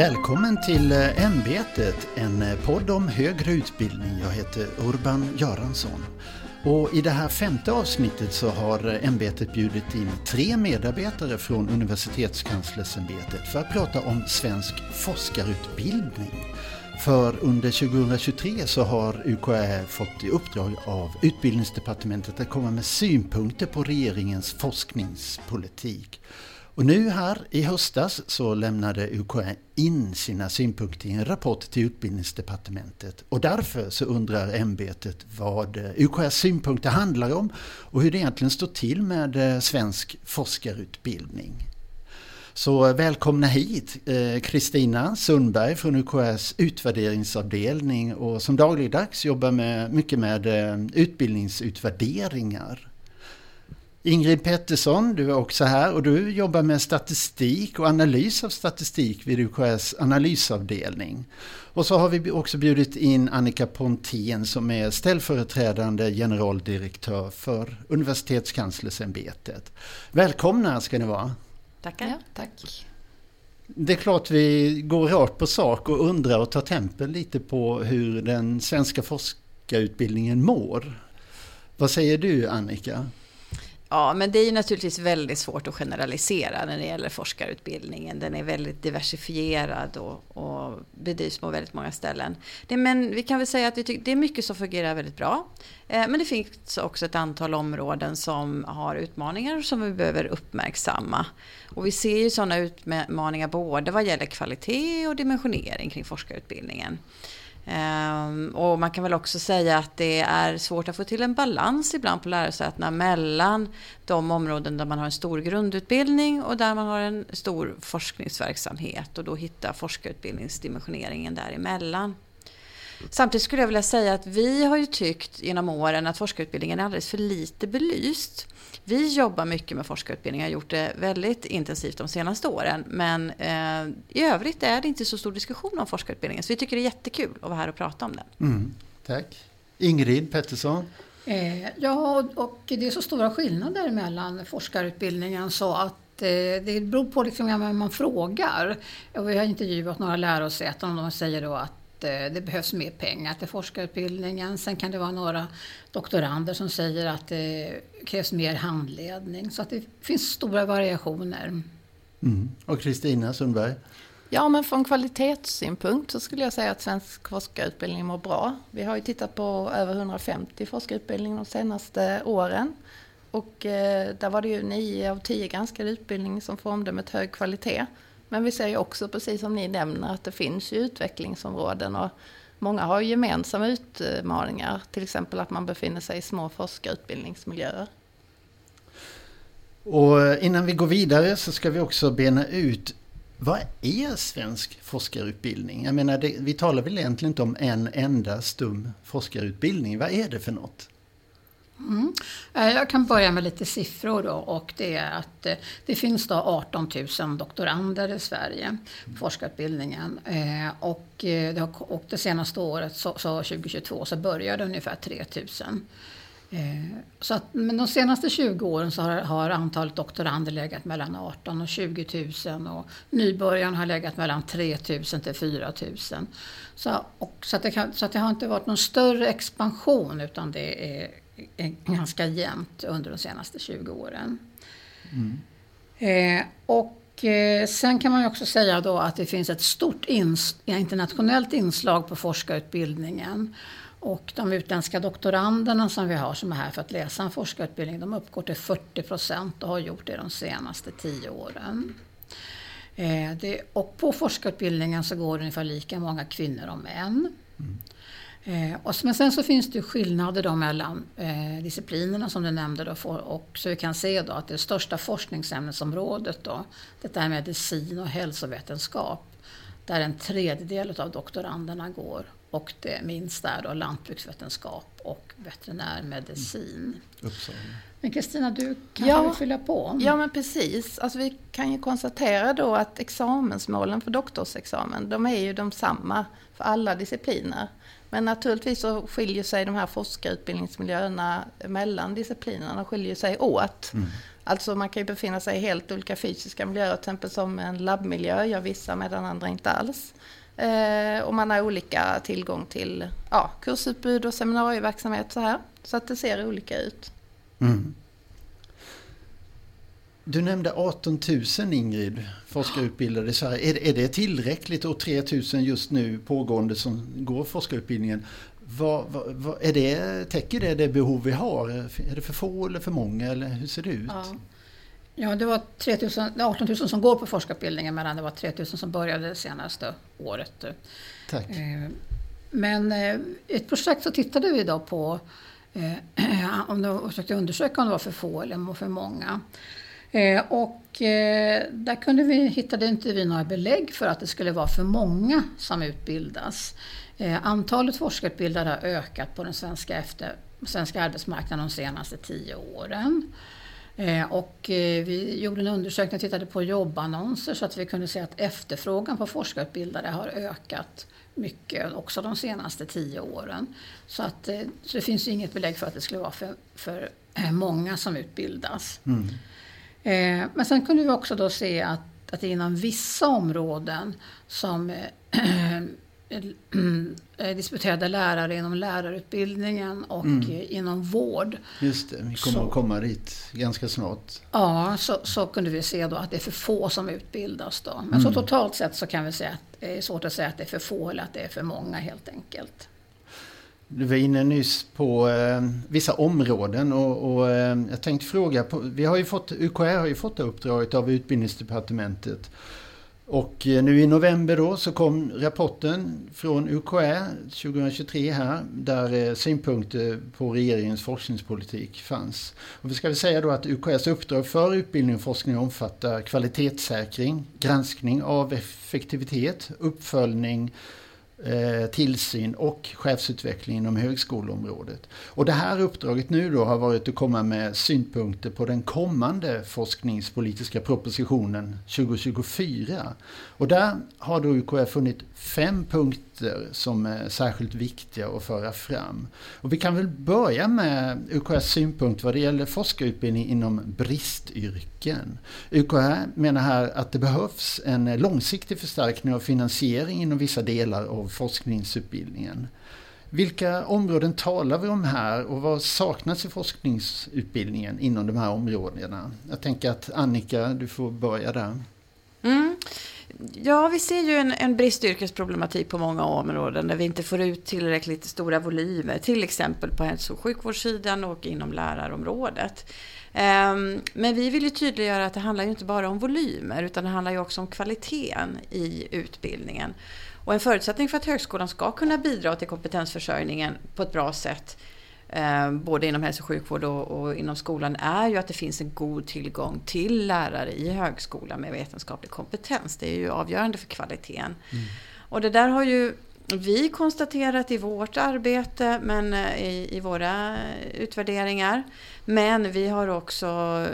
Välkommen till eh, Ämbetet, en eh, podd om högre utbildning. Jag heter Urban Göransson. Och I det här femte avsnittet så har eh, ämbetet bjudit in tre medarbetare från Universitetskanslersämbetet för att prata om svensk forskarutbildning. För under 2023 så har UKÄ fått i uppdrag av Utbildningsdepartementet att komma med synpunkter på regeringens forskningspolitik. Och nu här i höstas så lämnade UKÄ in sina synpunkter i en rapport till Utbildningsdepartementet. Och därför så undrar ämbetet vad eh, UKÄs synpunkter handlar om och hur det egentligen står till med eh, svensk forskarutbildning. Så välkomna hit eh, Kristina Sundberg från UKÄs utvärderingsavdelning och som dagligdags jobbar med, mycket med utbildningsutvärderingar. Ingrid Pettersson, du är också här och du jobbar med statistik och analys av statistik vid UKÄs analysavdelning. Och så har vi också bjudit in Annika Pontén som är ställföreträdande generaldirektör för Universitetskanslersämbetet. Välkomna ska ni vara. Tackar. Ja, tack. Det är klart vi går rakt på sak och undrar och tar tempen lite på hur den svenska forskarutbildningen mår. Vad säger du Annika? Ja, men det är ju naturligtvis väldigt svårt att generalisera när det gäller forskarutbildningen. Den är väldigt diversifierad och, och bedrivs på väldigt många ställen. Det, men vi kan väl säga att vi tycker, det är mycket som fungerar väldigt bra. Eh, men det finns också ett antal områden som har utmaningar som vi behöver uppmärksamma. Och vi ser ju sådana utmaningar både vad gäller kvalitet och dimensionering kring forskarutbildningen. Ehm, och man kan väl också säga att det är svårt att få till en balans ibland på lärosätena mellan de områden där man har en stor grundutbildning och där man har en stor forskningsverksamhet och då hitta forskarutbildningsdimensioneringen däremellan. Samtidigt skulle jag vilja säga att vi har ju tyckt genom åren att forskarutbildningen är alldeles för lite belyst. Vi jobbar mycket med forskarutbildning, har gjort det väldigt intensivt de senaste åren. Men eh, i övrigt är det inte så stor diskussion om forskarutbildningen. Så vi tycker det är jättekul att vara här och prata om den. Mm, tack. Ingrid Pettersson? Eh, ja, och det är så stora skillnader mellan forskarutbildningen så att eh, det beror på liksom vem man frågar. vi har intervjuat några lärosäten och de säger då att Eh, det behövs mer pengar till forskarutbildningen. Sen kan det vara några doktorander som säger att det krävs mer handledning. Så att det finns stora variationer. Mm. Och Kristina Sundberg? Ja, men från kvalitetssynpunkt så skulle jag säga att svensk forskarutbildning mår bra. Vi har ju tittat på över 150 forskarutbildningar de senaste åren. Och eh, där var det ju 9 av 10 granskade utbildningar som får omdömet hög kvalitet. Men vi ser ju också, precis som ni nämner, att det finns ju utvecklingsområden och många har gemensamma utmaningar. Till exempel att man befinner sig i små forskarutbildningsmiljöer. Och eh, innan vi går vidare så ska vi också bena ut vad är svensk forskarutbildning? Jag menar, det, vi talar väl egentligen inte om en enda stum forskarutbildning. Vad är det för något? Mm. Eh, jag kan börja med lite siffror då och det är att eh, det finns då 18 000 doktorander i Sverige på forskarutbildningen. Eh, och det, och det senaste året, så, så 2022, så började ungefär 3 000. Så att, men de senaste 20 åren så har, har, antalet doktorander legat mellan 18 och 20 000 och nybörjarna har legat mellan 3 000 till 4 000. Så, och, så, att det kan, så att det har inte varit någon större expansion utan det är ganska jämnt under de senaste 20 åren. Mm. Eh, och eh, sen kan man också säga då att det finns ett stort ins internationellt inslag på forskarutbildningen. Och de utländska doktoranderna som vi har som är här för att läsa en forskarutbildning, de uppgår till 40 procent och har gjort det de senaste 10 åren. Eh, det, och på forskarutbildningen så går det ungefär lika många kvinnor och män. Mm. Eh, och, men sen så finns det skillnader då mellan eh, disciplinerna som du nämnde. Då, för, och så vi kan se då att det största forskningsämnesområdet då, det är medicin och hälsovetenskap, där en tredjedel av doktoranderna går och det minsta är då lantbruksvetenskap och veterinärmedicin. Uppsala. Men Kristina, du kan Ja. väl fylla på? Ja men precis. Alltså, vi kan ju konstatera då att examensmålen för doktorsexamen, de är ju de samma för alla discipliner. Men naturligtvis så skiljer sig de här forskarutbildningsmiljöerna mellan disciplinerna, skiljer sig åt. Alltså man kan ju befinna sig i helt olika fysiska miljöer, till exempel som en labbmiljö gör vissa medan andra inte alls. Eh, och man har olika tillgång till ja, kursutbud och seminarieverksamhet så här. Så att det ser olika ut. Mm. Du nämnde 18 000 Ingrid, forskarutbildade i Sverige. Är, är det tillräckligt och 3 000 just nu pågående som går forskarutbildningen? Vad, vad, vad, är det, täcker det det behov vi har? Är det för få eller för många eller hur ser det ut? Ja. Ja, det var 3 000, det är 18 000 som går på forskarutbildningen medan det var 3 000 som började det senaste året. Tack. Eh, Men eh, ett projekt så tittade vi då på eh, om och försökte undersöka om det var för få eller för många. Eh, Och eh, där kunde vi, hittade inte vi några belägg för att det skulle vara för många som utbildas. Eh, Antalet forskarutbildade har ökat på den svenska, efter, svenska arbetsmarknaden de senaste tio åren. Eh, och eh, vi gjorde en undersökning och tittade på jobbannonser så att vi kunde se att efterfrågan på forskarutbildade har ökat mycket också de senaste tio åren. Så, att, eh, så det finns ju inget belägg för att det skulle vara för, för många som utbildas. Mm. Eh, Men sen kunde vi också då se att, att inom vissa områden som eh, eh, disputerade lärare inom lärarutbildningen och Mm. eh, inom vård Just det, vi kommer Så. att komma dit ganska snart. Ja, så, så kunde vi se då att det är för få som utbildas. Då. Men så Mm. totalt sett så kan vi säga att det är svårt att säga att det är för få eller att det är för många helt enkelt. Du var inne nyss på eh, vissa områden och, och eh, jag tänkte fråga, på, vi har ju fått, UKÄ har ju fått det uppdraget av Utbildningsdepartementet. Och eh, nu i november då så kom rapporten från UKÄ 2023 här där eh, synpunkter på regeringens forskningspolitik fanns. Och vi ska väl säga då att UKÄs uppdrag för utbildning och forskning omfattar kvalitetssäkring, granskning av effektivitet, uppföljning, eh, Eh, tillsyn och chefsutveckling inom högskoleområdet. Och det här uppdraget nu då har varit att komma med synpunkter på den kommande forskningspolitiska propositionen 2024. Och där har då UKÄ funnit fem punkter som är särskilt viktiga att föra fram. Och vi kan väl börja med UKÄs synpunkt vad det gäller forskarutbildning inom bristyrken. UKÄ menar här att det behövs en långsiktig förstärkning av finansiering inom vissa delar av forskningsutbildningen. Vilka områden talar vi om här och vad saknas i forskningsutbildningen inom de här områdena? Jag tänker att Annika, du får börja där. Mm. Ja, vi ser ju en, en bristyrkesproblematik på många områden där vi inte får ut tillräckligt stora volymer, till exempel på hälso och sjukvårdssidan och inom lärarområdet. Ehm, men vi vill ju tydliggöra att det handlar ju inte bara om volymer utan det handlar ju också om kvaliteten i utbildningen. Och en förutsättning för att högskolan ska kunna bidra till kompetensförsörjningen på ett bra sätt eh, både inom hälso och sjukvård och, inom skolan är ju att det finns en god tillgång till lärare i högskolan med vetenskaplig kompetens. Det är ju avgörande för kvaliteten. Och det där har ju vi konstaterat i vårt arbete, men eh, i, i våra utvärderingar. Men vi har också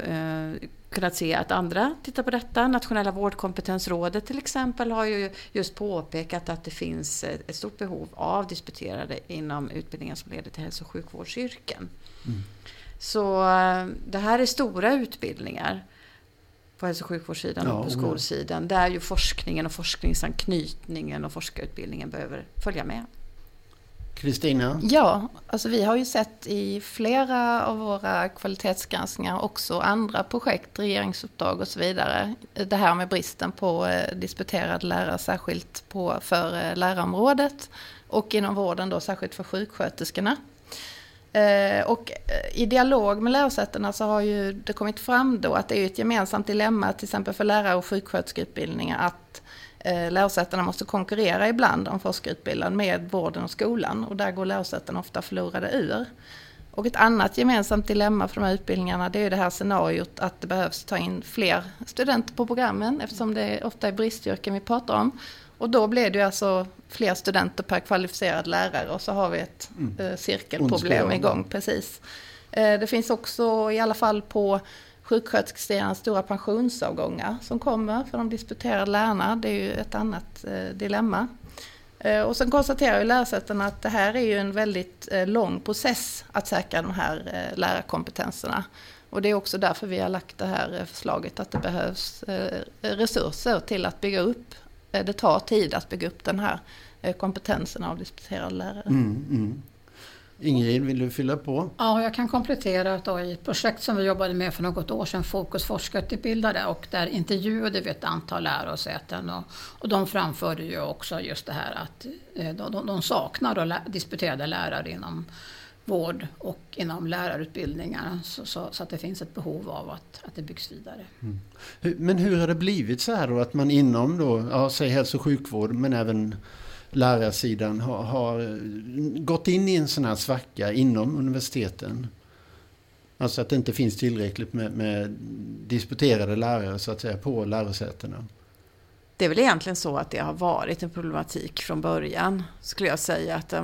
eh, kunnat se att andra tittar på detta. Nationella vårdkompetensrådet till exempel har ju just påpekat att det finns ett stort behov av disputerade inom utbildningen som leder till hälso och sjukvårdsyrken. Mm. Så eh, det här är stora utbildningar på hälso och sjukvårdssidan Ja, och på skolsidan. Där ju forskningen och forskningsanknytningen och forskarutbildningen behöver följa med. Kristina? Ja, alltså vi har ju sett i flera av våra kvalitetsgranskningar också andra projekt, regeringsuppdrag och så vidare. Det här med bristen på eh, disputerad disputerade lärare, särskilt på, för eh, lärarområdet och inom vården då särskilt för sjuksköterskorna. Eh, och i dialog med lärosätena så har ju det kommit fram då att det är ett gemensamt dilemma till exempel för lärare och sjuksköterskeutbildningar att lärosätena måste konkurrera ibland om forskarutbildad med vården och skolan och där går lärosätena ofta förlorade ur. Och ett annat gemensamt dilemma för de här utbildningarna det är det här scenariot att det behövs ta in fler studenter på programmen eftersom det ofta är bristyrken vi pratar om. Och då blir det ju alltså fler studenter per kvalificerad lärare och så har vi ett mm. Eh, cirkelproblem igång. Precis. Eh, det finns också i alla fall på sjuksköterskesidan stora pensionsavgångar som kommer för de disputerade lärarna. Det är ju ett annat eh, dilemma. Eh, och sen konstaterar ju lärosätena att det här är ju en väldigt eh, lång process att säkra de här eh, lärarkompetenserna. Och det är också därför vi har lagt det här förslaget att det behövs resurser till att bygga upp Eh, det tar tid att bygga upp den här eh, kompetensen av disputerade lärare. Mm, mm. Ingrid, vill du fylla på? Ja, jag kan komplettera då i ett projekt som vi jobbade med för något år sedan, Fokus forskarutbildade, och där intervjuade vi ett antal lärosäten och, och de framförde ju också just det här att eh, de, de saknar disputerade lärare inom vård och inom lärarutbildningarna så, så, så, att det finns ett behov av att, att det byggs vidare. Mm. Men hur har det blivit så här då att man inom då, ja, säg hälso och sjukvård men även lärarsidan har, har gått in i en sån här svacka inom universiteten? Alltså att det inte finns tillräckligt med, med disputerade lärare så att säga på lärosätena. Det är väl egentligen så att det har varit en problematik från början, skulle jag säga. Att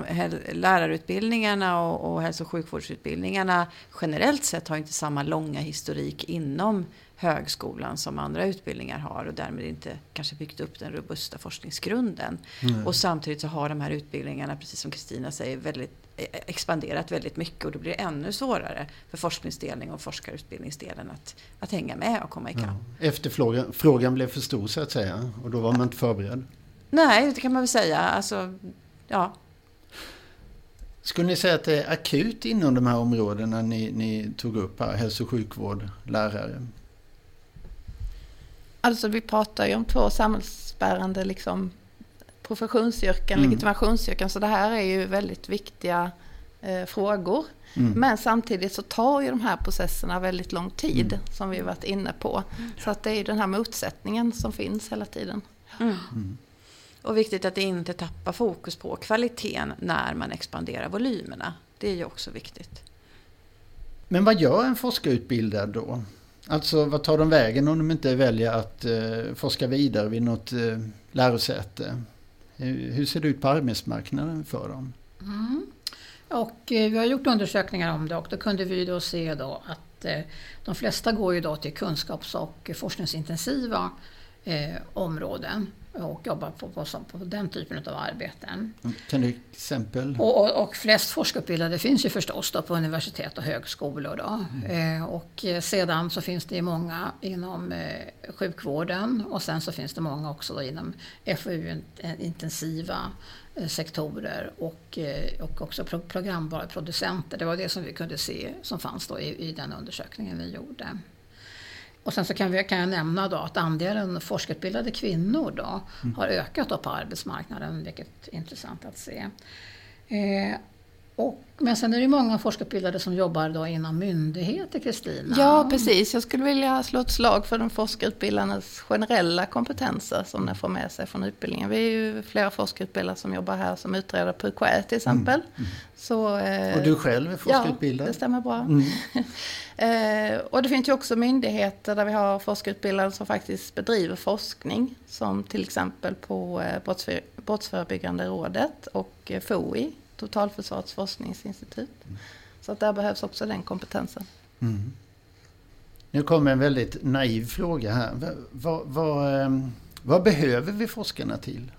lärarutbildningarna och, och hälso och sjukvårdsutbildningarna generellt sett har inte samma långa historik inom högskolan som andra utbildningar har och därmed inte kanske byggt upp den robusta forskningsgrunden. Mm. Och samtidigt så har de här utbildningarna, precis som Kristina säger, väldigt expanderat väldigt mycket och då blir det ännu svårare för forskningsdelen och forskarutbildningsdelen att, att hänga med och komma ikapp. Ja. Efterfrågan frågan blev för stor så att säga och då var man inte förberedd? Nej, det kan man väl säga. Alltså, ja. Skulle ni säga att det är akut inom de här områdena ni, ni tog upp här, hälso och sjukvård, lärare? Alltså vi pratar ju om två samhällsbärande liksom, professionsyrken, mm. legitimationsyrken. Så det här är ju väldigt viktiga eh, frågor. Mm. Men samtidigt så tar ju de här processerna väldigt lång tid, mm. som vi varit inne på. Så att det är ju den här motsättningen som finns hela tiden. Mm. mm. Och viktigt att inte tappa fokus på kvaliteten när man expanderar volymerna. Det är ju också viktigt. Men vad gör en forskarutbildad då? Alltså vad tar de vägen om de inte väljer att eh, forska vidare vid något eh, lärosäte? Hur ser det ut på arbetsmarknaden för dem? Mm. Och eh, vi har gjort undersökningar om det och då kunde vi då se då att eh, de flesta går ju då till kunskaps och forskningsintensiva eh, områden och jobbar på, på, på, den typen av arbeten. Kan du exempel? Och, och, och flest forskarutbildade finns ju förstås då på universitet och högskolor. Då. Mm. Eh, och sedan så finns det många inom eh, sjukvården och sen så finns det många också inom FoU-intensiva eh, sektorer och, eh, och också pro programbara producenter. Det var det som vi kunde se som fanns då i, i den undersökningen vi gjorde. Och sen så kan, vi, kan jag nämna då att andelen forskarutbildade kvinnor då mm. har ökat då på arbetsmarknaden, vilket är intressant att se. Eh, och, men sen är det många forskarutbildade som jobbar då inom myndigheter, Kristina. Ja, precis. Jag skulle vilja slå ett slag för de forskarutbildarnas generella kompetenser som de får med sig från utbildningen. Vi är ju flera forskarutbildare som jobbar här som utredare på UKÄ till exempel. Mm. Mm. Så, eh, och du själv är forskarutbildad? Ja, det stämmer bra. Mm. eh, och det finns ju också myndigheter där vi har forskarutbildade som faktiskt bedriver forskning. Som till exempel på eh, Brottsförebyggande rådet och eh, FOI Totalförsvarets forskningsinstitut. Mm. Så att där behövs också den kompetensen. Mm. Nu kommer en väldigt naiv fråga här. Vad, vad, vad eh, behöver vi forskarna till?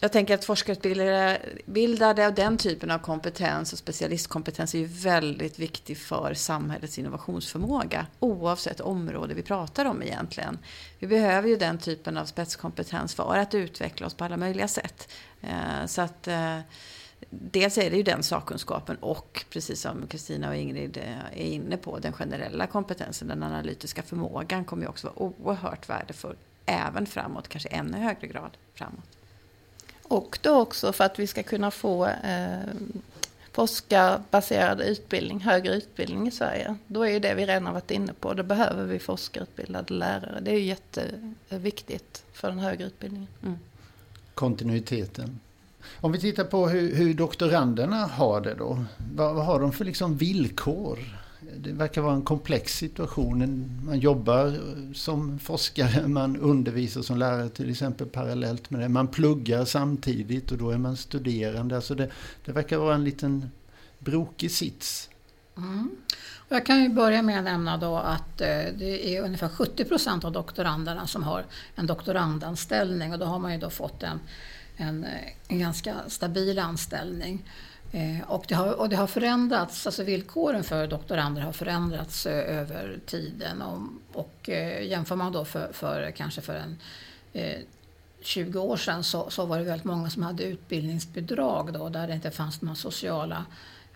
Jag tänker att forskarutbildade och den typen av kompetens och specialistkompetens är ju väldigt viktig för samhällets innovationsförmåga. Oavsett område vi pratar om egentligen. Vi behöver ju den typen av spetskompetens för att utveckla oss på alla möjliga sätt. Eh, så att eh, Dels är det ju den sakkunskapen och precis som Kristina och Ingrid eh, är inne på, den generella kompetensen, den analytiska förmågan kommer ju också vara oerhört värdefull även framåt, kanske ännu högre grad framåt. Och då också för att vi ska kunna få eh, forskarbaserad utbildning, högre utbildning i Sverige. Då är ju det vi redan varit inne på, då behöver vi forskarutbildade lärare. Det är ju jätteviktigt för den högre utbildningen. Mm. Kontinuiteten. Om vi tittar på hur, hur doktoranderna har det då. Vad, vad har de för liksom villkor det verkar vara en komplex situation. Man jobbar som forskare, man undervisar som lärare till exempel parallellt med det. Man pluggar samtidigt och då är man studerande. Alltså det, det verkar vara en liten brokig sits. Mm. Jag kan ju börja med att nämna då att eh, det är ungefär 70 procent av doktoranderna som har en doktorandanställning och då har man ju då fått en, en, eh, en ganska stabil anställning. Eh, och det, har, och det har förändrats, alltså villkoren för doktorander har förändrats eh, över tiden. Och, och jämför man då för, för kanske för en 20 år sedan så, så, var det väldigt många som hade utbildningsbidrag då, där det inte fanns några sociala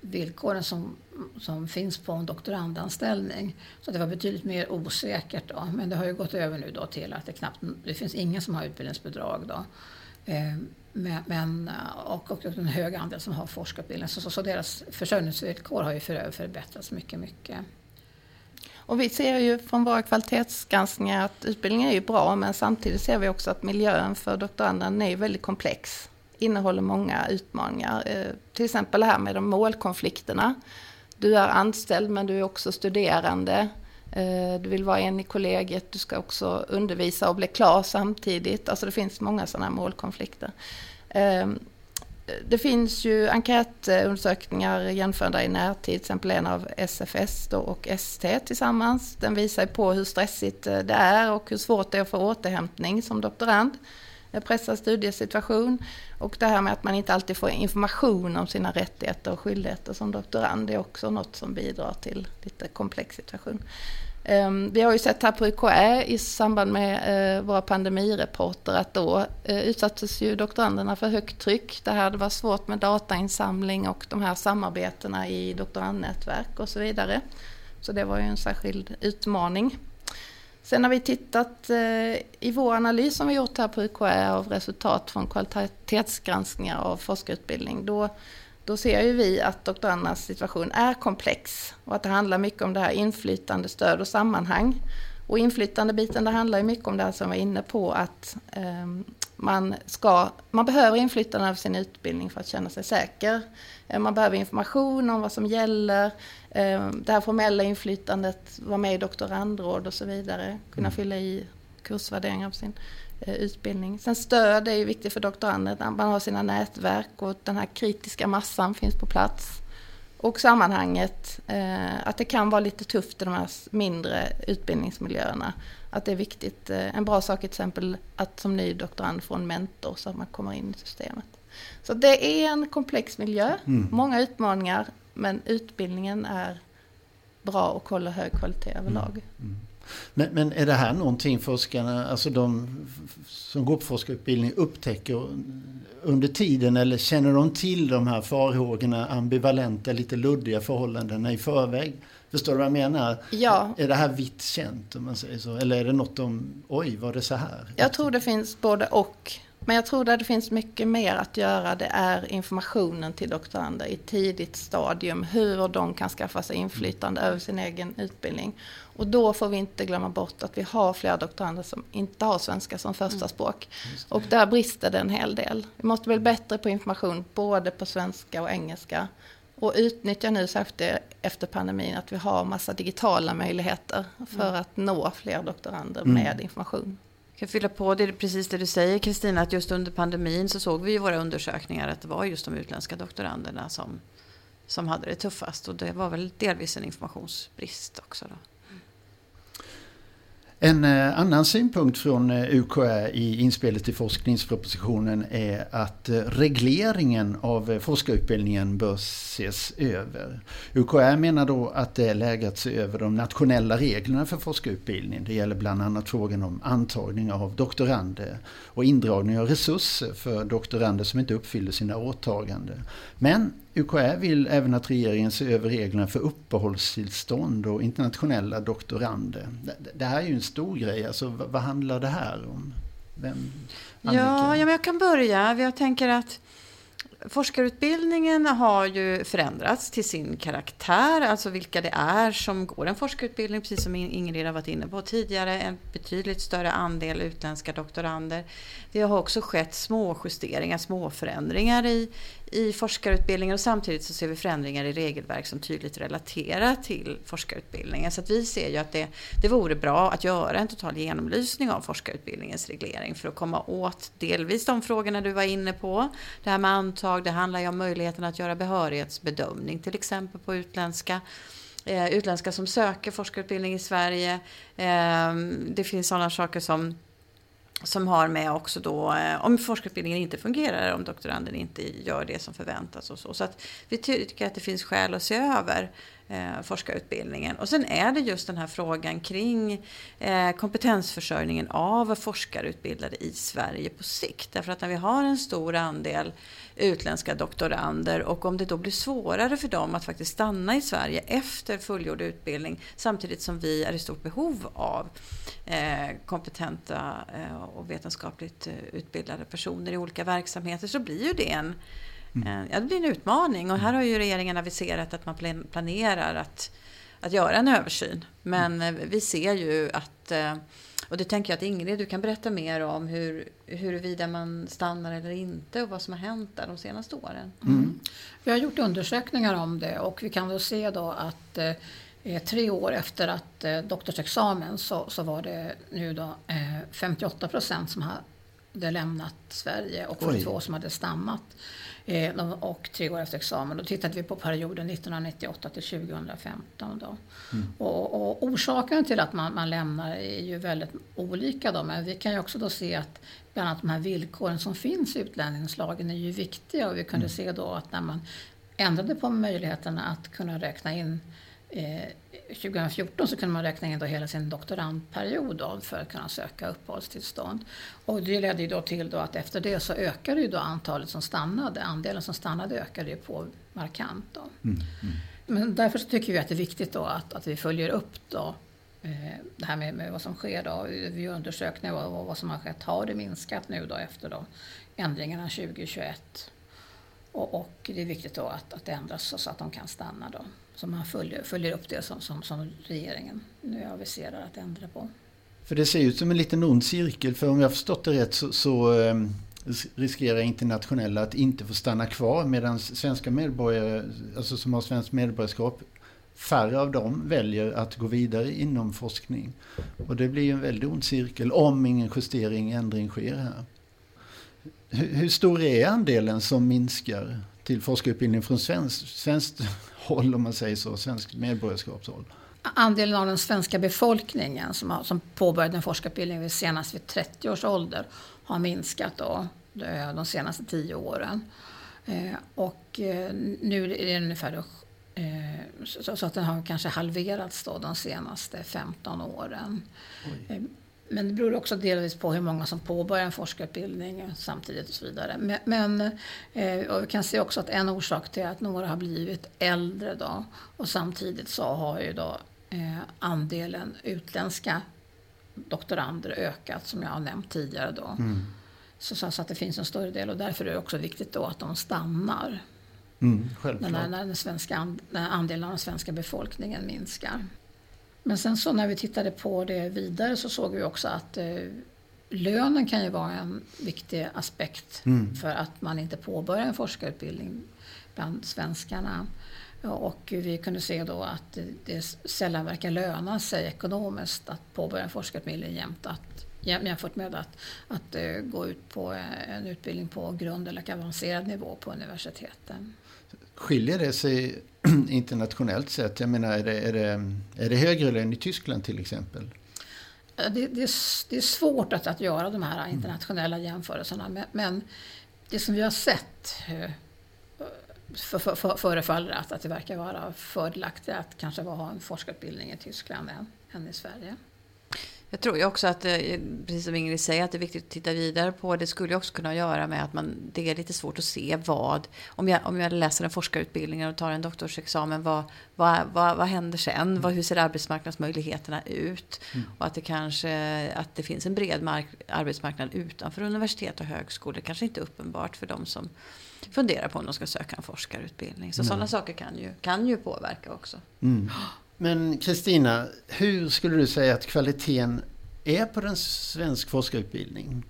villkoren som, som finns på en doktorandanställning. Så det var betydligt mer osäkert då. Men det har ju gått över nu då till att det knappt, det finns ingen som har utbildningsbidrag då. Eh, men, eh, och, och en hög andel som har forskarutbildning. Så, så, så, deras försörjningsvillkor har ju för, förbättrats mycket, mycket. Och vi ser ju från våra kvalitetsgranskningar att utbildningen är ju bra men samtidigt ser vi också att miljön för doktoranderna är väldigt komplex innehåller många utmaningar. Eh, till exempel det här med de målkonflikterna. Du är anställd men du är också studerande. Eh, du vill vara en i kollegiet, du ska också undervisa och bli klar samtidigt. Alltså det finns många sådana här målkonflikter. Ehm, det finns ju enkätundersökningar jämförda i närtid, till exempel en av SFS och ST tillsammans. Den visar på hur stressigt eh, det är och hur svårt det är att få återhämtning som doktorand pressad studiesituation. Och det här med att man inte alltid får information om sina rättigheter och skyldigheter som doktorand, det är också något som bidrar till lite komplex situation. Ehm, vi har ju sett här på UKÄ i samband med eh, våra pandemireporter att då eh, utsattes ju doktoranderna för högt tryck. Det här det var svårt med datainsamling och de här samarbetena i doktorandnätverk och så vidare. Så det var ju en särskild utmaning. Sen har vi tittat eh, i vår analys som vi gjort här på UKÄ av resultat från kvalitetsgranskningar av forskarutbildning. Då, då ser ju vi att doktorandernas situation är komplex och att det handlar mycket om det här inflytande, stöd och sammanhang. Och inflytandebiten, det handlar ju mycket om det här som vi var inne på att eh, man, ska, man behöver inflytande över sin utbildning för att känna sig säker. Eh, man behöver information om vad som gäller. Eh, det här formella inflytandet, vara med i doktorandråd och så vidare. Kunna mm. fylla i kursvärderingar av sin eh, utbildning. Sen stöd är ju viktigt för doktorander. Man har sina nätverk och den här kritiska massan finns på plats. Och sammanhanget, att det kan vara lite tufft i de här mindre utbildningsmiljöerna. Att det är viktigt. En bra sak är till exempel att som ny doktorand få en mentor så att man kommer in i systemet. Så det är en komplex miljö, mm. många utmaningar, men utbildningen är bra och håller hög kvalitet överlag. Mm. mm. Men, men, är det här någonting forskarna, alltså de som går på forskarutbildning upptäcker under tiden eller känner de till de här farhågorna, ambivalenta, lite luddiga förhållandena i förväg? Förstår du vad jag menar? Ja. Är det här vitt känt om man säger så? Eller är det något de, oj var det så här? Jag tror det finns både och. Men jag tror att det finns mycket mer att göra. Det är informationen till doktorander i tidigt stadium. Hur de kan skaffa sig inflytande över sin egen utbildning. Och då får vi inte glömma bort att vi har flera doktorander som inte har svenska som första mm. språk. Och där brister det en hel del. Vi måste bli bättre på information både på svenska och engelska. Och utnyttja nu särskilt efter pandemin att vi har massa digitala möjligheter för mm. att nå fler doktorander mm. med information kan fylla på det precis det du säger Kristina, att just under pandemin så såg vi i våra undersökningar att det var just de utländska doktoranderna som, som hade det tuffast. Och det var väl delvis en informationsbrist också. Då. En eh, annan synpunkt från eh, UKÄ i inspelet till forskningspropositionen är att eh, regleringen av forskarutbildningen bör ses över. UKÄ menar då att det är läge att se över de nationella reglerna för forskarutbildning. Det gäller bland annat frågan om antagning av doktorander och indragning av resurser för doktorander som inte uppfyller sina åtaganden. Men UKÄ vill även att regeringen ser över reglerna för uppehållstillstånd och internationella doktorander. Det här är ju en stor grej, alltså vad handlar det här om? Vem, ja, ja, men jag kan börja. Jag tänker att forskarutbildningen har ju förändrats till sin karaktär, alltså vilka det är som går en forskarutbildning, precis som Ingrid har varit inne på tidigare, en betydligt större andel utländska doktorander. Det har också skett små justeringar, små förändringar i, i forskarutbildningen och samtidigt så ser vi förändringar i regelverk som tydligt relaterar till forskarutbildningen. Så att vi ser ju att det, det vore bra att göra en total genomlysning av forskarutbildningens reglering för att komma åt delvis de frågorna du var inne på. Det här med antag, det handlar ju om möjligheten att göra behörighetsbedömning till exempel på utländska eh, utländska som söker forskarutbildning i Sverige. Eh, det finns sådana saker som som har med också då eh, om forskarutbildningen inte fungerar, om doktoranden inte gör det som förväntas och så. Så att vi tycker att det finns skäl att se över eh, forskarutbildningen. Och sen är det just den här frågan kring eh, kompetensförsörjningen av forskarutbildade i Sverige på sikt. Därför att när vi har en stor andel utländska doktorander och om det då blir svårare för dem att faktiskt stanna i Sverige efter fullgjord utbildning samtidigt som vi är i stort behov av eh, kompetenta eh, och vetenskapligt eh, utbildade personer i olika verksamheter så blir ju det en Mm. Ja, det blir en utmaning och här har ju regeringen aviserat att man planerar att, att göra en översyn. Men mm. vi ser ju att, eh, och det tänker jag att Ingrid, du kan berätta mer om hur, huruvida man stannar eller inte och vad som har hänt där de senaste åren. Mm. Vi har gjort undersökningar om det och vi kan då se då att eh, tre år efter att eh, doktorsexamen så, så var det nu då eh, 58 procent som hade lämnat Sverige och 42 Oj. som hade stannat. Eh, och tre år efter examen. Då tittade vi på perioden 1998 till 2015. Då. Mm. Och, och, orsaken till att man, man, lämnar är ju väldigt olika. Då, men vi kan ju också då se att bland annat de här villkoren som finns i utlänningslagen är ju viktiga. Och vi kunde mm. se då att när man ändrade på möjligheterna att kunna räkna in 2014 eh, så kunde man räkna in då hela sin doktorandperiod då för att kunna söka uppehållstillstånd. Och det ledde ju då till då att efter det så ökade ju då antalet som stannade, andelen som stannade ökade ju på markant. Då. Mm, mm. Men därför så tycker vi att det är viktigt då att, att vi följer upp då eh, det här med, med, vad som sker då. Vi undersöker vad, vad som har skett. Har det minskat nu då efter då ändringarna 2021? Och, och det är viktigt då att, att det ändras så att de kan stanna då. Som man följer, följer upp det som, som, som regeringen nu aviserar att ändra på. För det ser ut som en liten ond cirkel. För om jag förstått det rätt så, så ehm, riskerar internationella att inte få stanna kvar medan svenska medborgare, alltså som har svenskt medborgarskap, färre av dem väljer att gå vidare inom forskning. Och det blir en väldigt ond cirkel om ingen justering, ändring sker här. Hur, hur stor är andelen som minskar till forskarutbildning från svenskt, svenskt håll, om man säger så, svenskt medborgarskapshåll? Andelen av den svenska befolkningen som, har, som påbörjade en forskarutbildning senast vid 30 års ålder har minskat då, de senaste 10 åren. Eh, och eh, nu är det ungefär eh, så, att den har kanske halverats då de senaste 15 åren. Oj. Men det beror också delvis på hur många som påbörjar en forskarutbildning samtidigt och så vidare. Men, men eh, och vi kan se också att en orsak till att några har blivit äldre då och samtidigt så har ju då eh, andelen utländska doktorander ökat som jag har nämnt tidigare då. Mm. Så, så, att det finns en större del och därför är det också viktigt då att de stannar. Mm, när, när den svenska, när andelen av den svenska befolkningen minskar. Men sen så när vi tittade på det vidare så såg vi också att eh, lönen kan ju vara en viktig aspekt mm. för att man inte påbörjar en forskarutbildning bland svenskarna. Och vi kunde se då att det sällan verkar löna sig ekonomiskt att påbörja en forskarutbildning jämt att, jämfört med att, att uh, gå ut på en utbildning på grund eller avancerad nivå på universiteten. Skiljer det sig internationellt sett? Jag menar, är det, är det, är det högre än i Tyskland till exempel? Det, det, är, det är svårt att, att göra de här internationella jämförelserna. Men, men det som vi har sett eh, för, för, för, förefaller att, att det verkar vara fördelaktigt att kanske ha en forskarutbildning i Tyskland än, än i Sverige. Jag tror ju också att, eh, precis som Ingrid säger, att det är viktigt att titta vidare på. Det skulle ju också kunna göra med att man, det är lite svårt att se vad, om jag, om jag läser en forskarutbildning och tar en doktorsexamen, vad, vad, vad, vad händer sen? Vad, hur ser arbetsmarknadsmöjligheterna ut? Mm. Och att det kanske, att det finns en bred mark, arbetsmarknad utanför universitet och högskolor, kanske inte uppenbart för de som funderar på om de ska söka en forskarutbildning. Så mm. sådana saker kan ju, kan ju påverka också. Mm. Men Kristina, hur skulle du säga att kvaliteten är på den svensk forskarutbildning?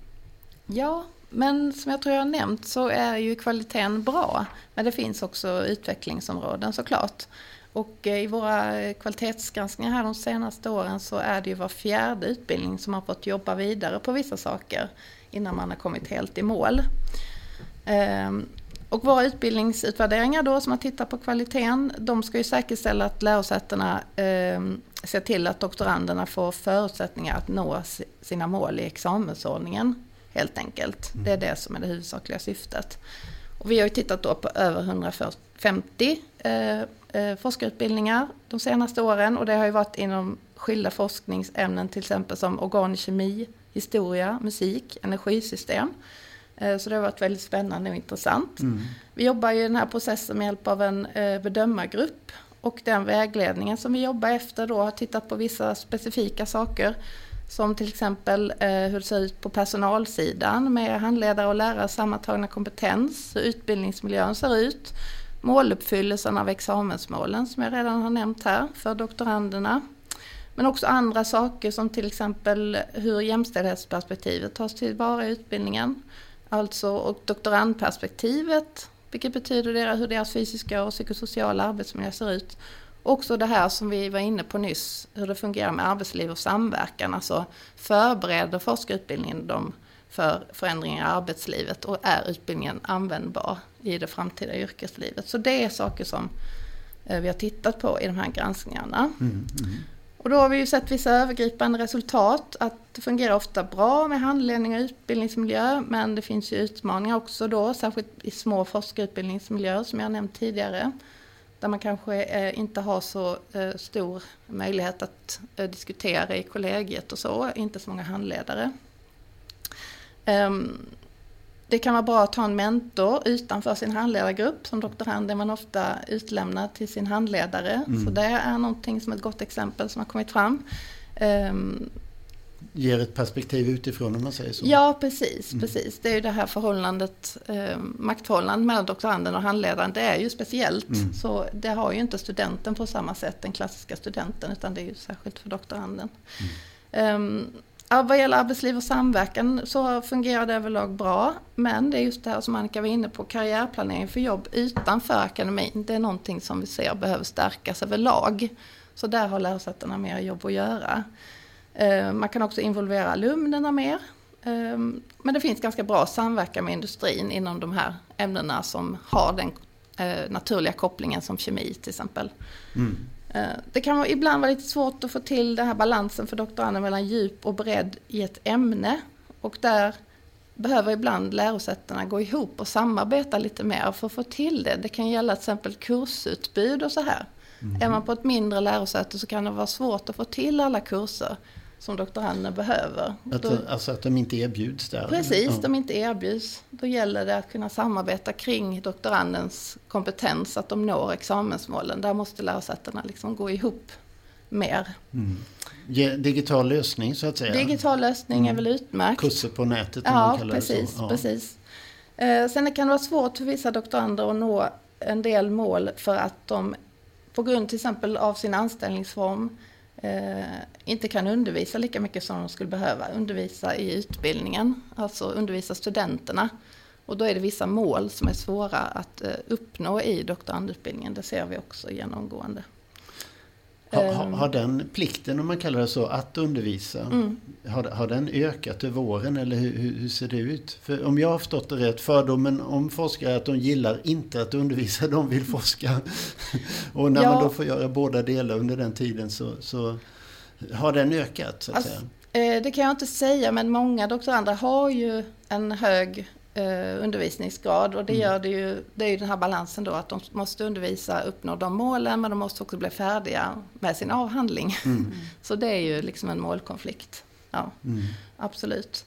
Ja, men som jag tror jag har nämnt så är ju kvaliteten bra. Men det finns också utvecklingsområden såklart. Och eh, i våra kvalitetsgranskningar här de senaste åren så är det ju var fjärde utbildning som har fått jobba vidare på vissa saker innan man har kommit helt i mål. Ehm, och våra utbildningsutvärderingar då som har tittat på kvaliteten, de ska ju säkerställa att lärosätena eh, ser till att doktoranderna får förutsättningar att nå sina mål i examensordningen. Helt enkelt. Mm. Det är det som är det huvudsakliga syftet. Och vi har ju tittat då på över 150 eh, eh, forskarutbildningar de senaste åren och det har ju varit inom skilda forskningsämnen till exempel som organisk kemi, historia, musik, energisystem. Eh, så det har varit väldigt spännande och intressant. Mm. Vi jobbar i den här processen med hjälp av en eh, bedömargrupp och den vägledningen som vi jobbar efter då har tittat på vissa specifika saker som till exempel eh, hur det ser ut på personalsidan med handledare och lärare sammantagna kompetens, hur utbildningsmiljön ser ut, måluppfyllelsen av examensmålen som jag redan har nämnt här för doktoranderna. Men också andra saker som till exempel hur jämställdhetsperspektivet tas tillvara i utbildningen. Alltså och doktorandperspektivet, vilket betyder hur deras fysiska och psykosociala arbetsmiljö ser ut. Också det här som vi var inne på nyss, hur det fungerar med arbetsliv och samverkan. Alltså förbereder forskarutbildningen dem för förändringar i arbetslivet och är utbildningen användbar i det framtida yrkeslivet. Så det är saker som eh, vi har tittat på i de här granskningarna. Mm, mm. Och då har vi ju sett vissa övergripande resultat, att det fungerar ofta bra med handledning och utbildningsmiljö, men det finns ju utmaningar också då, särskilt i små forskarutbildningsmiljöer som jag nämnt tidigare, där man kanske eh, inte har så eh, stor möjlighet att eh, diskutera i kollegiet och så, inte så många handledare. Ehm, det kan vara bra att ha en mentor utanför sin handledargrupp. Som doktorand är man ofta utlämnad till sin handledare. Mm. Så det är någonting som ett gott exempel som har kommit fram. Um, Ger ett perspektiv utifrån om man säger så? Ja, precis. Mm. precis. Det är ju det här förhållandet, eh, maktförhållandet mellan doktoranden och handledaren, det är ju speciellt. Mm. Så det har ju inte studenten på samma sätt, den klassiska studenten, utan det är ju särskilt för doktoranden. Mm. Um, Ja, vad gäller arbetsliv och samverkan så fungerar det överlag bra. Men det är just det här som Annika var inne på, karriärplanering för jobb utanför akademin. Det är någonting som vi ser behöver stärkas överlag. Så där har lärosätena mer jobb att göra. Eh, man kan också involvera alumnerna mer. Eh, men det finns ganska bra samverkan med industrin inom de här ämnena som har den eh, naturliga kopplingen som kemi till exempel. Mm. Eh, det kan ibland vara lite svårt att få till den här balansen för doktoranden mellan djup och bredd i ett ämne. Och där behöver ibland lärosätena gå ihop och samarbeta lite mer för att få till det. Det kan gälla till exempel kursutbud och så här. Mm. Är man på ett mindre lärosäte så kan det vara svårt att få till alla kurser som doktoranderna behöver. Att, Då, alltså att de inte erbjuds där? Precis, ja. de inte erbjuds. Då gäller det att kunna samarbeta kring doktorandens kompetens, att de når examensmålen. Där måste lärosätena liksom gå ihop mer. Mm. Digital lösning så att säga? Digital lösning mm. är väl utmärkt. Kurser på nätet om ja, man kallar precis, det så. Ja, precis. Eh, sen kan det vara svårt för vissa doktorander att nå en del mål för att de på grund till exempel av sin anställningsform eh, inte kan undervisa lika mycket som de skulle behöva undervisa i utbildningen, alltså undervisa studenterna. Och då är det vissa mål som är svåra att eh, uppnå i doktorandutbildningen, det ser vi också genomgående. Har, ehm. har, den plikten, om man kallar det så, att undervisa, mm. har, har den ökat över åren eller hur, hur, ser det ut? För om jag har förstått det rätt, fördomen om forskare är att de gillar inte att undervisa, de vill forska. Och när ja. man då får göra båda delar under den tiden så, så har den ökat? Så att alltså, säga? Eh, det kan jag inte säga, men många doktorander har ju en hög eh, undervisningsgrad och det mm. gör det ju, det är ju den här balansen då att de måste undervisa, uppnå de målen men de måste också bli färdiga med sin avhandling. Mm. Så det är ju liksom en målkonflikt. Ja, mm. absolut.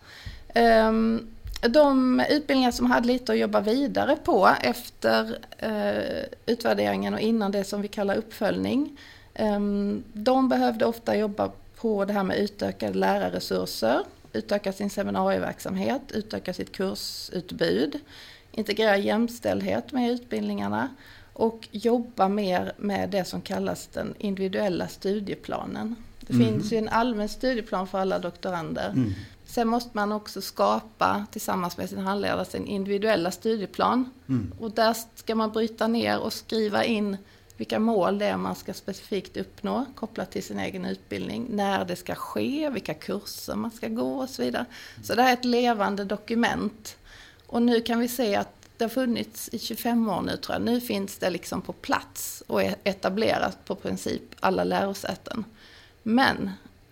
Um, de utbildningar som hade lite att jobba vidare på efter uh, utvärderingen och innan det som vi kallar uppföljning. Um, de behövde ofta jobba på det här med utökade lärarresurser, utöka sin seminarieverksamhet, utöka sitt kursutbud, integrera jämställdhet med utbildningarna och jobba mer med det som kallas den individuella studieplanen. Det mm. finns ju en allmän studieplan för alla doktorander. Mm. Sen måste man också skapa tillsammans med sin handledare sin individuella studieplan. Mm. Och där ska man bryta ner och skriva in vilka mål det är man ska specifikt uppnå kopplat till sin egen utbildning, när det ska ske, vilka kurser man ska gå och så vidare. Så det här är ett levande dokument. Och nu kan vi se att det har funnits i 25 år nu tror jag. Nu finns det liksom på plats och är etablerat på princip alla lärosäten. Men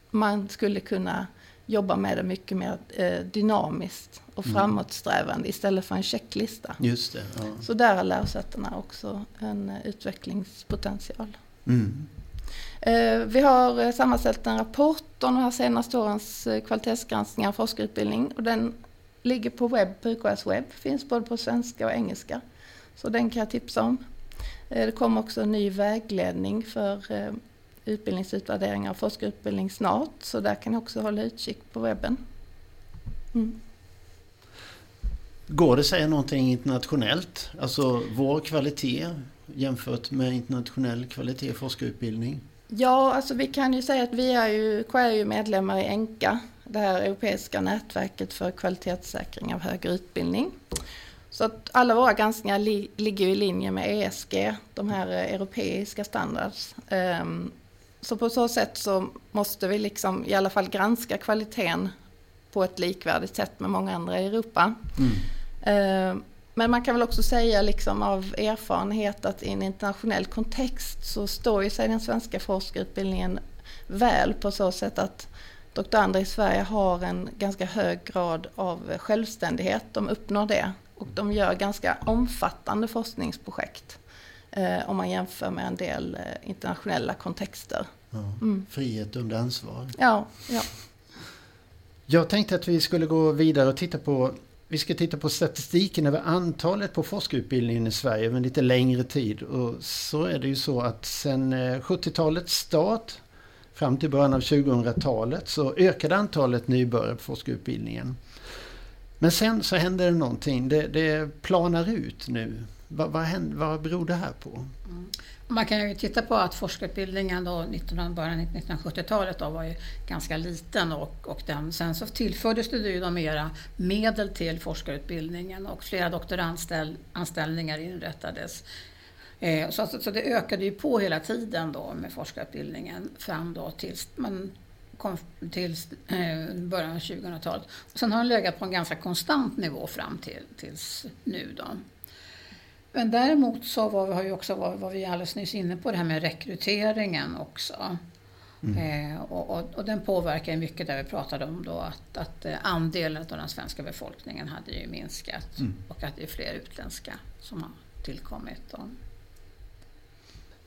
man skulle kunna jobba med det mycket mer eh, dynamiskt och mm. framåtsträvande istället för en checklista. Just det, ja. Så där har lärosätena också en eh, utvecklingspotential. Mm. Eh, vi har sammanställt en rapport om de här senaste årens kvalitetsgranskningar av forskarutbildning och den ligger på webb, på UKS webb, finns både på svenska och engelska. Så den kan jag tipsa om. Det kommer också en ny vägledning för utbildningsutvärdering av forskarutbildning snart. Så där kan ni också hålla utkik på webben. Mm. Går det att säga någonting internationellt? Alltså vår kvalitet jämfört med internationell kvalitet i forskarutbildning? Ja, alltså vi kan ju säga att vi är ju, är ju medlemmar i ENKA, det här europeiska nätverket för kvalitetssäkring av högre utbildning. Så att alla våra granskningar li, ligger i linje med ESG, de här europeiska standards. Um, så på så sätt så måste vi liksom i alla fall granska kvaliteten på ett likvärdigt sätt med många andra i Europa. Mm. Eh, men man kan väl också säga liksom av erfarenhet att i en internationell kontext så står ju sig den svenska forskarutbildningen väl på så sätt att doktorander i Sverige har en ganska hög grad av självständighet. De uppnår det och de gör ganska omfattande forskningsprojekt eh, om man jämför med en del eh, internationella kontexter. Ja, mm. Frihet under ansvar. Ja, ja. Jag tänkte att vi skulle gå vidare och titta på vi ska titta på statistiken över antalet på forskarutbildningen i Sverige över en lite längre tid. Och så är det ju så att sedan 70-talets eh, start fram till början av 2000-talet så ökade antalet nybörjare på forskarutbildningen. Men sen så händer det någonting. Det, det planar ut nu. Vad, vad, händer, vad beror det här på? Mm. Man kan ju titta på att forskarutbildningen då, 19, början av 1970-talet då var ju ganska liten och, och den, sen så tillfördes det ju då mera medel till forskarutbildningen och flera doktoranställningar inrättades. Eh, så, så, det ökade ju på hela tiden då med forskarutbildningen fram då tills man kom till eh, början av 2000-talet. Sen har den legat på en ganska konstant nivå fram till tills nu då. Men däremot så var vi, har ju också, var, var vi alldeles nyss inne på det här med rekryteringen också. Mm. Eh, och, och, och, den påverkar mycket där vi pratade om då att, att eh, andelen av den svenska befolkningen hade ju minskat mm. och att det är fler utländska som har tillkommit. Då.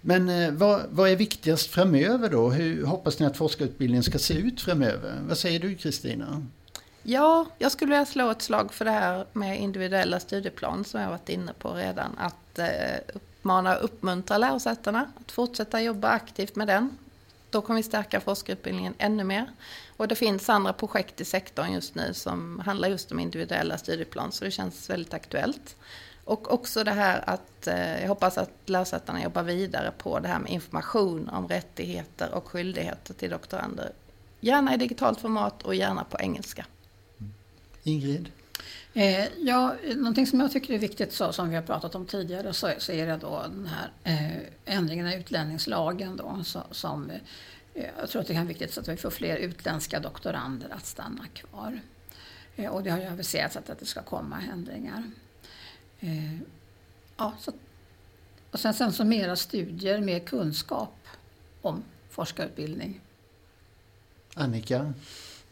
Men eh, vad, vad, är viktigast framöver då? Hur hoppas ni att forskarutbildningen ska se ut framöver? Vad säger du Kristina? Ja, jag skulle vilja slå ett slag för det här med individuella studieplan som jag varit inne på redan. Att eh, uppmana och uppmuntra lärosätena att fortsätta jobba aktivt med den. Då kommer vi stärka forskarutbildningen ännu mer. Och det finns andra projekt i sektorn just nu som handlar just om individuella studieplan så det känns väldigt aktuellt. Och också det här att eh, jag hoppas att lärosätena jobbar vidare på det här med information om rättigheter och skyldigheter till doktorander. Gärna i digitalt format och gärna på engelska. Ingrid? Eh, ja, någonting som jag tycker är viktigt så, som vi har pratat om tidigare så, så är det då den här eh, ändringen i utlänningslagen då, så, som eh, jag tror att det är viktigt så att vi får fler utländska doktorander att stanna kvar. Eh, och det har ju aviserats att, att det ska komma ändringar. Eh, ja, så, och sen, sen så mera studier, mer kunskap om forskarutbildning. Annika?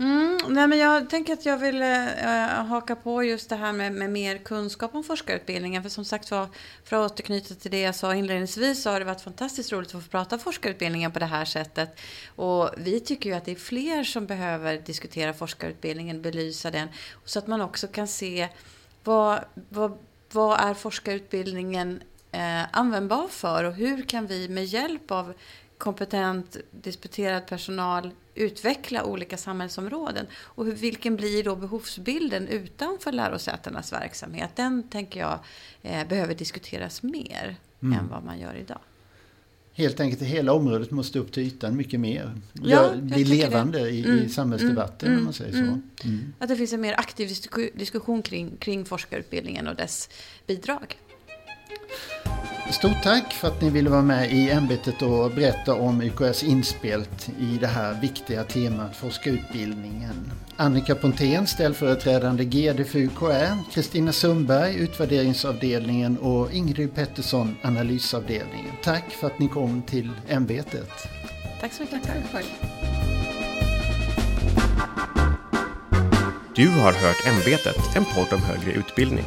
Mm, nej, men jag tänker att jag vill äh, haka på just det här med, med, mer kunskap om forskarutbildningen. För som sagt var, för att återknyta till det jag sa inledningsvis så har det varit fantastiskt roligt att få prata forskarutbildningen på det här sättet. Och vi tycker ju att det är fler som behöver diskutera forskarutbildningen, belysa den. Så att man också kan se vad, vad, vad är forskarutbildningen eh, användbar för och hur kan vi med hjälp av kompetent disputerad personal utveckla olika samhällsområden. Och hur, vilken blir då behovsbilden utanför lärosätenas verksamhet? Den tänker jag eh, behöver diskuteras mer mm. än vad man gör idag. Helt enkelt hela området måste upp till ytan mycket mer. Ja, bli levande i, mm, i samhällsdebatten mm, om man säger så. Mm. mm. Att det finns en mer aktiv diskussion kring, kring forskarutbildningen och dess bidrag. Stort tack för att ni ville vara med i ämbetet och berätta om UKS inspelt i det här viktiga temat forskarutbildningen. Annika Pontén, ställföreträdande GD för UKÄ, Kristina Sundberg, utvärderingsavdelningen och Ingrid Pettersson, analysavdelningen. Tack för att ni kom till ämbetet. Tack så mycket. Tack Du har hört Ämbetet, en podd om högre utbildning.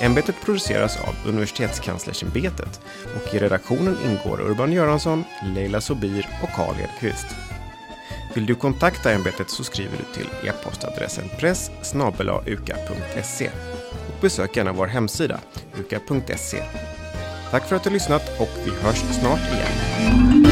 Ämbetet produceras av Universitetskanslersämbetet och i redaktionen ingår Urban Göransson, Leila Sobir och Karl Edqvist. Vill du kontakta ämbetet så skriver du till e-postadressen press uka.se och besök gärna vår hemsida uka.se. Tack för att du har lyssnat och vi hörs snart igen.